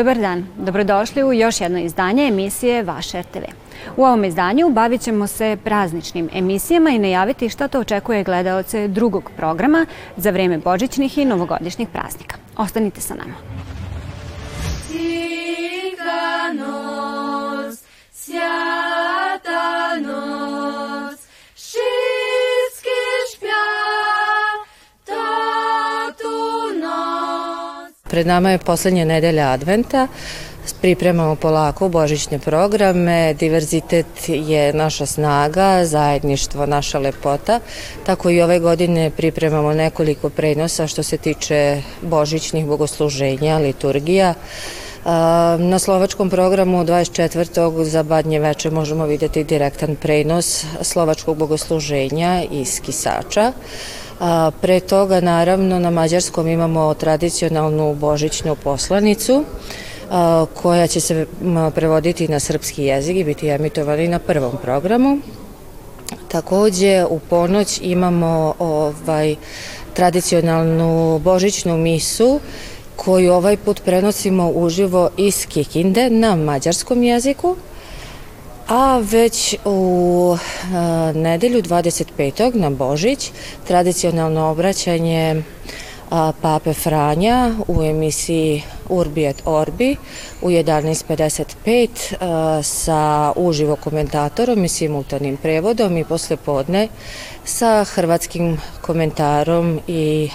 Dobar dan, dobrodošli u još jedno izdanje emisije Vaš RTV. U ovom izdanju bavit ćemo se prazničnim emisijama i najaviti šta to očekuje gledalce drugog programa za vreme božićnih i novogodišnjih praznika. Ostanite sa nama. Sika noc, sjata noc, Pred nama je poslednja nedelja adventa, pripremamo polako božićne programe, diverzitet je naša snaga, zajedništvo naša lepota, tako i ove godine pripremamo nekoliko prenosa što se tiče božićnih bogosluženja, liturgija. Na slovačkom programu 24. za badnje veče možemo videti direktan prenos slovačkog bogosluženja iz Kisača. A, pre toga, naravno, na mađarskom imamo tradicionalnu božićnu poslanicu koja će se prevoditi na srpski jezik i biti emitovani na prvom programu. Takođe, u ponoć imamo ovaj, tradicionalnu božićnu misu koju ovaj put prenosimo uživo iz Kikinde na mađarskom jeziku a već u a, nedelju 25. na Božić tradicionalno obraćanje a, Pape Franja u emisiji Urbi et Orbi u 11.55 sa uživo komentatorom i simultanim prevodom i posle podne sa hrvatskim komentarom i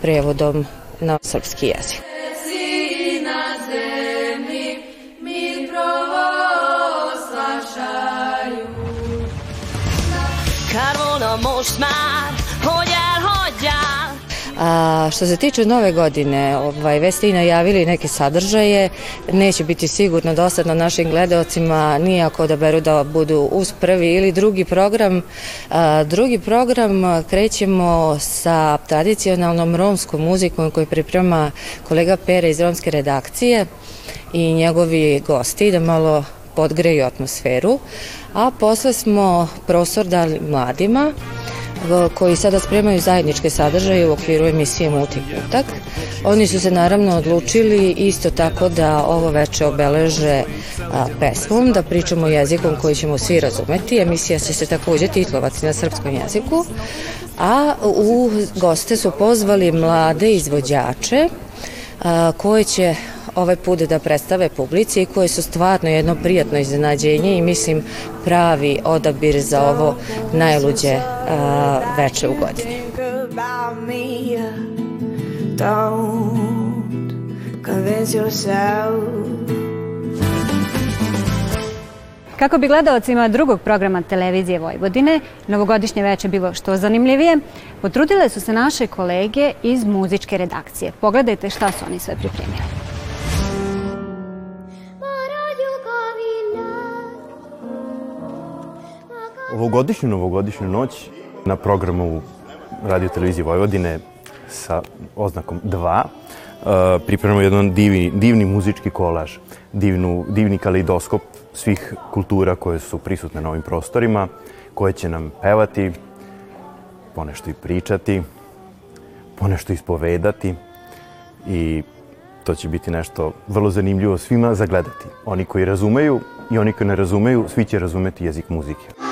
prevodom na srpski jezik. A što se tiče nove godine, ovaj, već ste i najavili neke sadržaje, neće biti sigurno dosadno našim gledalcima, nijako da beru da budu uz prvi ili drugi program. A, drugi program krećemo sa tradicionalnom romskom muzikom koju priprema kolega Pere iz romske redakcije i njegovi gosti da malo podgreju atmosferu, a posle smo prostor dali mladima koji sada spremaju zajedničke sadržaje u okviru emisije Multikutak. Oni su se naravno odlučili isto tako da ovo veče obeleže a, pesmom, da pričamo jezikom koji ćemo svi razumeti. Emisija će se takođe titlovati na srpskom jeziku, a u goste su pozvali mlade izvođače a, koje će ovaj put da predstave publici i koje su stvarno jedno prijatno iznenađenje i mislim pravi odabir za ovo najluđe a, veče u godini. Kako bi gledalcima drugog programa televizije Vojvodine novogodišnje veče bilo što zanimljivije, potrudile su se naše kolege iz muzičke redakcije. Pogledajte šta su oni sve pripremili. Ovogodišnju novogodišnju noć na programu Radio Televizije Vojvodine sa oznakom 2 uh, pripremamo jedan divni, divni muzički kolaž, divnu, divni kalidoskop svih kultura koje su prisutne na ovim prostorima, koje će nam pevati, ponešto i pričati, ponešto ispovedati i to će biti nešto vrlo zanimljivo svima zagledati. Oni koji razumeju i oni koji ne razumeju, svi će razumeti jezik muzike.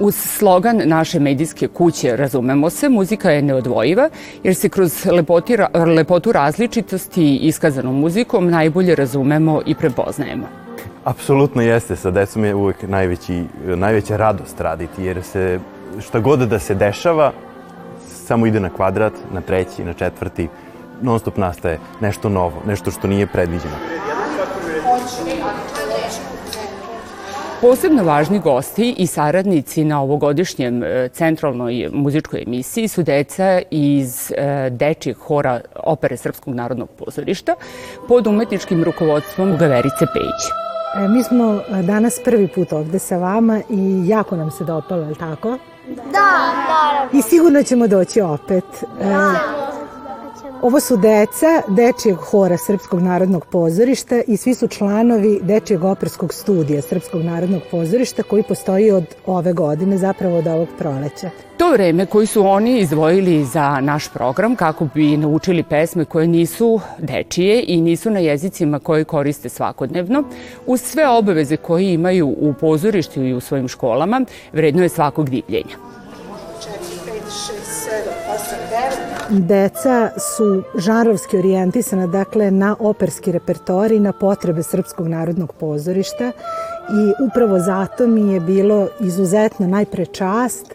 Uz slogan naše medijske kuće Razumemo se, muzika je neodvojiva jer se kroz lepoti, lepotu različitosti iskazanom muzikom najbolje razumemo i prepoznajemo. Apsolutno jeste, sa decom je uvek najveći, najveća radost raditi jer se šta god da se dešava samo ide na kvadrat, na treći, na četvrti, non stop nastaje nešto novo, nešto što nije predviđeno. Posebno važni gosti i saradnici na ovogodišnjem e, centralnoj muzičkoj emisiji su deca iz e, dečijeg hora opere Srpskog narodnog pozorišta pod umetničkim rukovodstvom Gaverice Pejić. E, mi smo danas prvi put ovde sa vama i jako nam se dopalo, je li tako? Da, da. I sigurno ćemo doći opet. Da. Ovo su deca Dečijeg hora Srpskog narodnog pozorišta i svi su članovi Dečijeg operskog studija Srpskog narodnog pozorišta koji postoji od ove godine, zapravo od ovog proleća. To vreme koji su oni izdvojili za naš program kako bi naučili pesme koje nisu dečije i nisu na jezicima koje koriste svakodnevno, uz sve obaveze koje imaju u pozorištu i u svojim školama, vredno je svakog divljenja. Deca su žanrovski orijentisana, dakle, na operski repertoar i na potrebe Srpskog narodnog pozorišta i upravo zato mi je bilo izuzetno najpre čast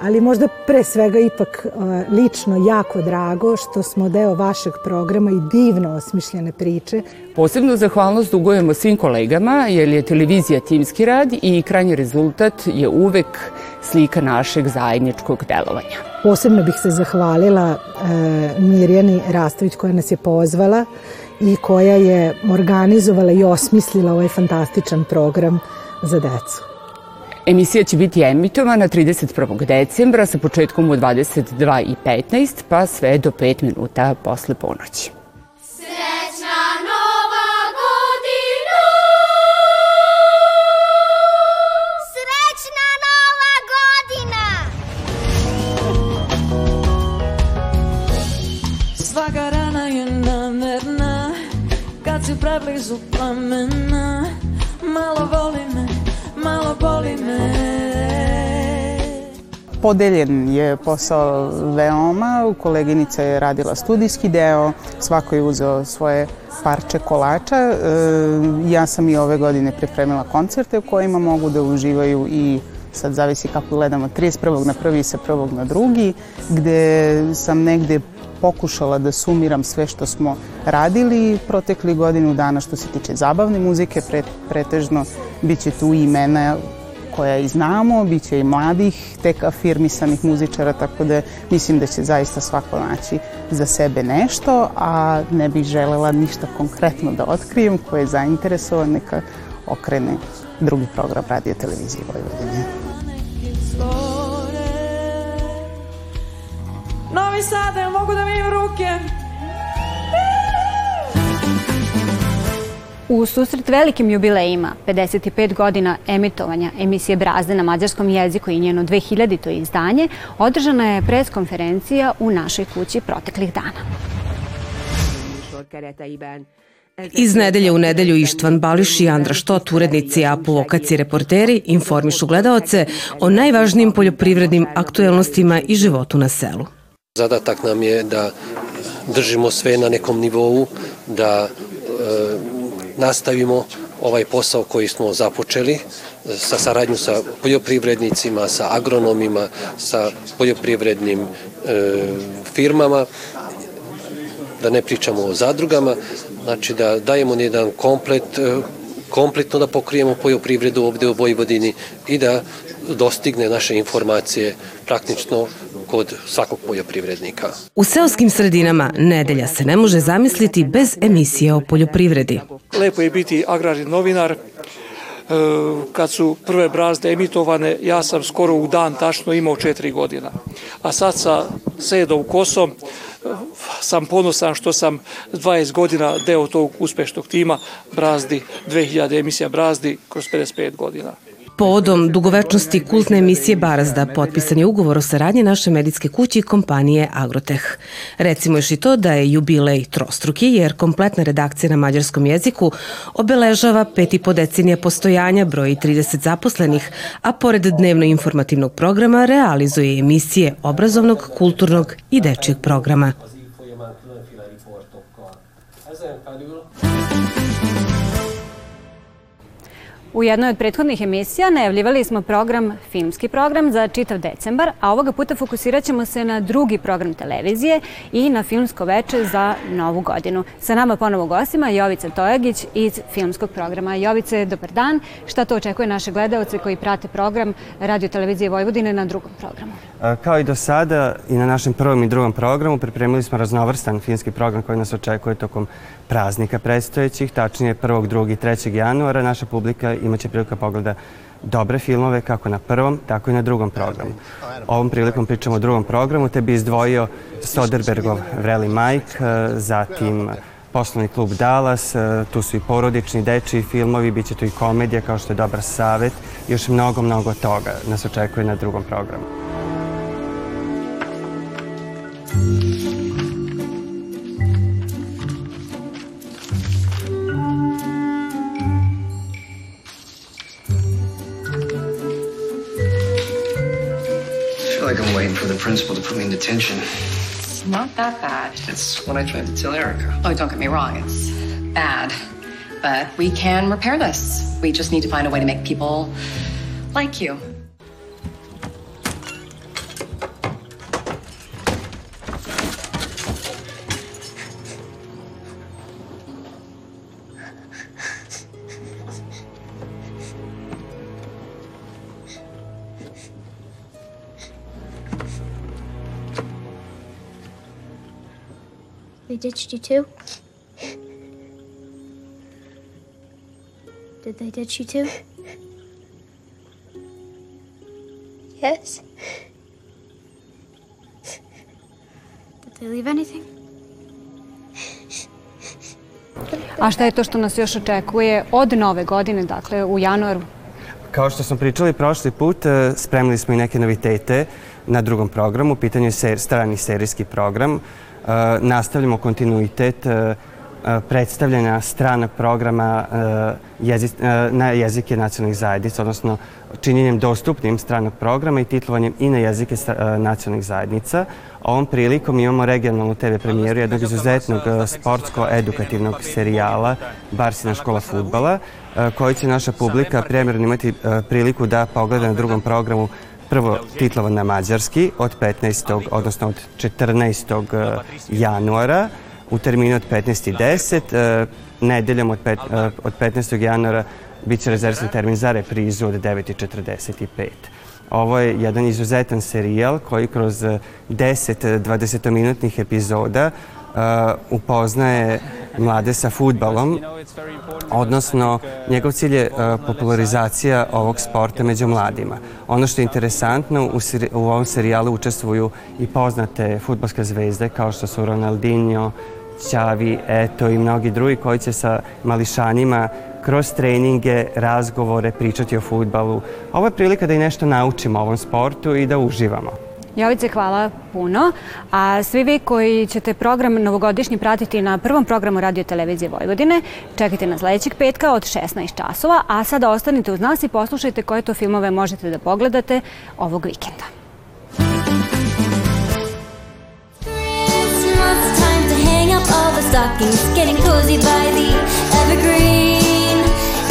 ali možda pre svega ipak lično jako drago što smo deo vašeg programa i divno osmišljene priče. Posebnu zahvalnost dugujemo svim kolegama jer je televizija timski rad i krajnji rezultat je uvek slika našeg zajedničkog delovanja. Posebno bih se zahvalila e, Mirjani Rastović koja nas je pozvala i koja je organizovala i osmislila ovaj fantastičan program za decu. Emisija će biti emitovana 31. decembra sa početkom u 22.15 pa sve do 5 minuta posle ponoći. Srećna nova godina! Srećna nova godina! Svaka rana je namerna Kad si preblizu plamena Malo voli me malo boli me Podeljen je posao veoma, koleginica je radila studijski deo, svako je uzeo svoje parče kolača. E, ja sam i ove godine pripremila koncerte u kojima mogu da uživaju i sad zavisi kako gledamo, 31. na prvi sa prvog na drugi, gde sam negde pokušala da sumiram sve što smo radili protekli godinu dana što se tiče zabavne muzike, pre, pretežno biće tu imena koja i znamo, bit će i mladih, tek afirmisanih muzičara, tako da mislim da će zaista svako naći za sebe nešto, a ne bih želela ništa konkretno da otkrijem, ko je zainteresovan, neka okrene drugi program radio televizije Vojvodine. Novi Sad, ja mogu da mi ruke? U susret velikim jubilejima, 55 godina emitovanja emisije Brazde na mađarskom jeziku i njeno 2000. izdanje, održana je preskonferencija u našoj kući proteklih dana. Iz nedelje u nedelju Ištvan Bališ i Andra Štot, urednici APU lokaci reporteri, informišu gledaoce o najvažnijim poljoprivrednim aktuelnostima i životu na selu. Zadatak nam je da držimo sve na nekom nivou, da e, nastavimo ovaj posao koji smo započeli sa saradnju sa poljoprivrednicima, sa agronomima, sa poljoprivrednim e, firmama, da ne pričamo o zadrugama, znači da dajemo jedan komplet, e, kompletno da pokrijemo poljoprivredu ovde u Vojvodini i da dostigne naše informacije praktično kod svakog poljoprivrednika. U seoskim sredinama nedelja se ne može zamisliti bez emisije o poljoprivredi. Lepo je biti agrarni novinar. E, kad su prve brazde emitovane, ja sam skoro u dan tačno imao četiri godina. A sad sa sedom kosom e, sam ponosan što sam 20 godina deo tog uspešnog tima Brazdi, 2000 emisija Brazdi kroz 55 godina. Povodom dugovečnosti kultne emisije Barazda potpisan je ugovor o saradnji naše medijske kuće i kompanije Agroteh. Recimo još i to da je jubilej trostruki jer kompletna redakcija na mađarskom jeziku obeležava pet i po decenija postojanja, broji 30 zaposlenih, a pored dnevno informativnog programa realizuje emisije obrazovnog, kulturnog i dečijeg programa. U jednoj od prethodnih emisija najavljivali smo program, filmski program za čitav decembar, a ovoga puta fokusirat ćemo se na drugi program televizije i na filmsko veče za novu godinu. Sa nama ponovo gostima Jovica Tojagić iz filmskog programa. Jovice, dobar dan. Šta to očekuje naše gledalce koji prate program Radio Televizije Vojvodine na drugom programu? Kao i do sada i na našem prvom i drugom programu pripremili smo raznovrstan filmski program koji nas očekuje tokom praznika predstojećih, tačnije 1. 2. i 3. januara. Naša publika imaće priliku da pogleda dobre filmove kako na prvom, tako i na drugom programu. Ovom prilikom pričamo o drugom programu, te bi izdvojio Soderbergov Vreli Mike, zatim poslovni klub Dallas, e, tu su i porodični, dečiji filmovi, bit će tu i komedija kao što je Dobar savet, još mnogo, mnogo toga nas očekuje na drugom programu. Principal to put me in detention. not that bad. It's what I tried to tell Erica. Oh, don't get me wrong, it's bad. But we can repair this. We just need to find a way to make people like you. Ditched you too? Did they ditch you too? Yes. Did they leave anything? A šta je to što nas još očekuje od nove godine, dakle u januaru? Kao što smo pričali prošli put, e, spremili smo i neke novitete na drugom programu. U pitanju je ser, strani serijski program nastavljamo kontinuitet eh, eh, predstavljanja strana programa na jezike nacionalnih zajednica, odnosno činjenjem dostupnim stranog programa i titlovanjem i na jezike nacionalnih zajednica. Ovom prilikom imamo regionalnu TV premijeru jednog izuzetnog sportsko-edukativnog serijala Barsina škola futbala, koji će naša publika premjerno imati priliku da pogleda na drugom programu prvo titlovan na mađarski od 15. odnosno od 14. Eh, januara u terminu od 15.10. Eh, nedeljom od, eh, od 15. januara bit će rezervni termin za reprizu od 9.45. Ovo je jedan izuzetan serijal koji kroz 10-20 minutnih epizoda upoznaje mlade sa futbalom, odnosno njegov cilj je uh, popularizacija ovog sporta među mladima. Ono što je interesantno, u, u ovom serijalu učestvuju i poznate futbalske zvezde kao što su Ronaldinho, Ćavi, Eto i mnogi drugi koji će sa mališanima kroz treninge, razgovore, pričati o futbalu. Ovo je prilika da i nešto naučimo o ovom sportu i da uživamo. Jovice, hvala puno. A svi vi koji ćete program novogodišnji pratiti na prvom programu Radio Televizije Vojvodine, čekajte na sledećeg petka od 16 časova, a sada ostanite uz nas i poslušajte koje to filmove možete da pogledate ovog vikenda. stockings, getting cozy by the evergreen.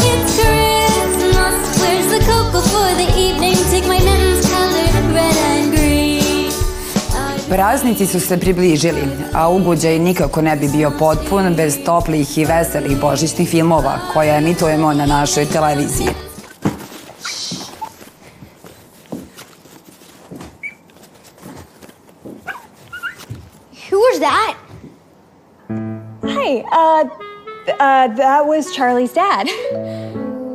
It's Christmas, where's the cocoa for the evening? Take my colored red and green. Praznici su se približili, a ugođaj nikako ne bi bio potpun bez toplih i veselih božićnih filmova koje emitujemo na našoj televiziji. Who was that? Hi, uh, uh, that was Charlie's dad.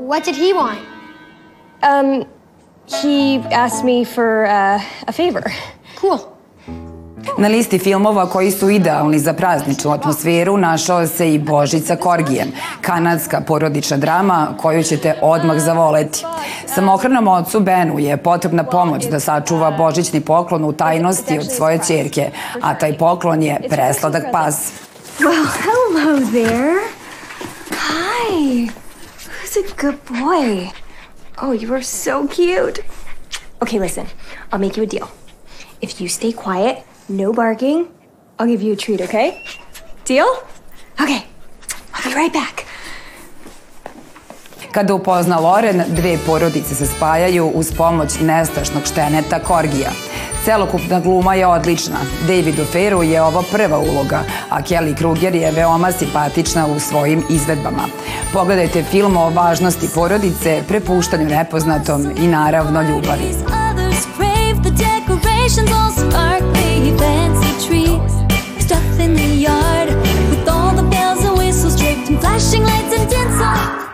What did he want? Um, he asked me for uh, a favor. Cool. Na listi filmova koji su idealni za prazničnu atmosferu našao se i Božica Korgijem, kanadska porodična drama koju ćete odmah zavoleti. Samohranom ocu Benu je potrebna pomoć da sačuva božićni poklon u tajnosti od svoje čerke, a taj poklon je presladak pas. Well, hello there. Hi. Who's a good boy? Oh, you are so cute. Okay, listen, I'll make you a deal. If you stay quiet, no barking, I'll give you a treat, okay? Deal? Okay, I'll be right back. Kada upozna Loren, dve porodice se spajaju uz pomoć nestašnog šteneta Korgija. Celokupna gluma je odlična. Davidu Feru je ovo prva uloga, a Kelly Kruger je veoma simpatična u svojim izvedbama. Pogledajte film o važnosti porodice, prepuštanju nepoznatom i naravno ljubavi. decorations, all sparkly fancy trees. Stuff in the yard with all the bells and whistles draped in flashing lights and tinsel.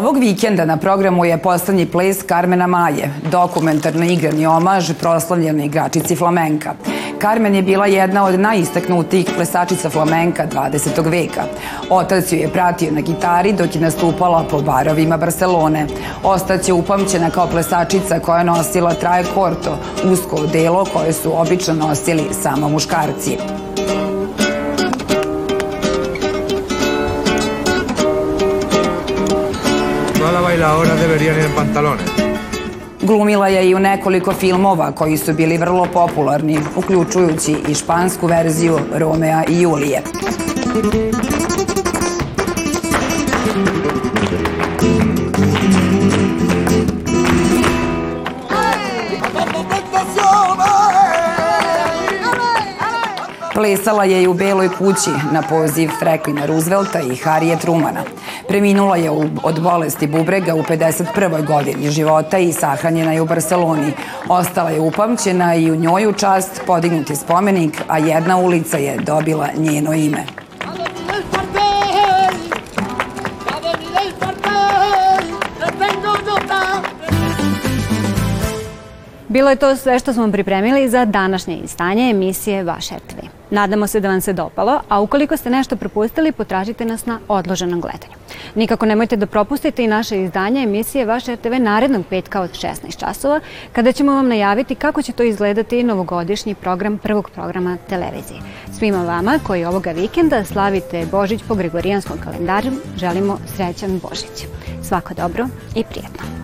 Ovog vikenda na programu je poslednji ples Carmena Maje, dokumentarno igrani omaž proslavljenoj igračici flamenka. Carmen je bila jedna od najistaknutijih plesačica flamenka 20. veka. Otac ju je pratio na gitari dok je nastupala po barovima Barcelone. Ostaće upamćena kao plesačica koja je nosila traje korto, usko odelo koje su obično nosili samo muškarci. Todas las bailadoras deberían ir en pantalones. Glumila je i u nekoliko filmova koji su bili vrlo popularni, uključujući i špansku verziju Romea i Julije. Plesala je i u Beloj kući na poziv Franklina Roosevelta i Harije Trumana. Preminula je od bolesti bubrega u 51. godini života i sahranjena je u Barceloni. Ostala je upamćena i u njoj u čast podignuti spomenik, a jedna ulica je dobila njeno ime. Bilo je to sve što smo pripremili za današnje izdanje emisije Vaše RTV. Nadamo se da vam se dopalo, a ukoliko ste nešto propustili, potražite nas na odloženom gledanju. Nikako nemojte da propustite i naše izdanje emisije Vaše RTV narednog petka od 16 časova, kada ćemo vam najaviti kako će to izgledati novogodišnji program prvog programa televizije. Svima vama koji ovoga vikenda slavite Božić po Gregorijanskom kalendaru, želimo srećan Božić. Svako dobro i prijetno.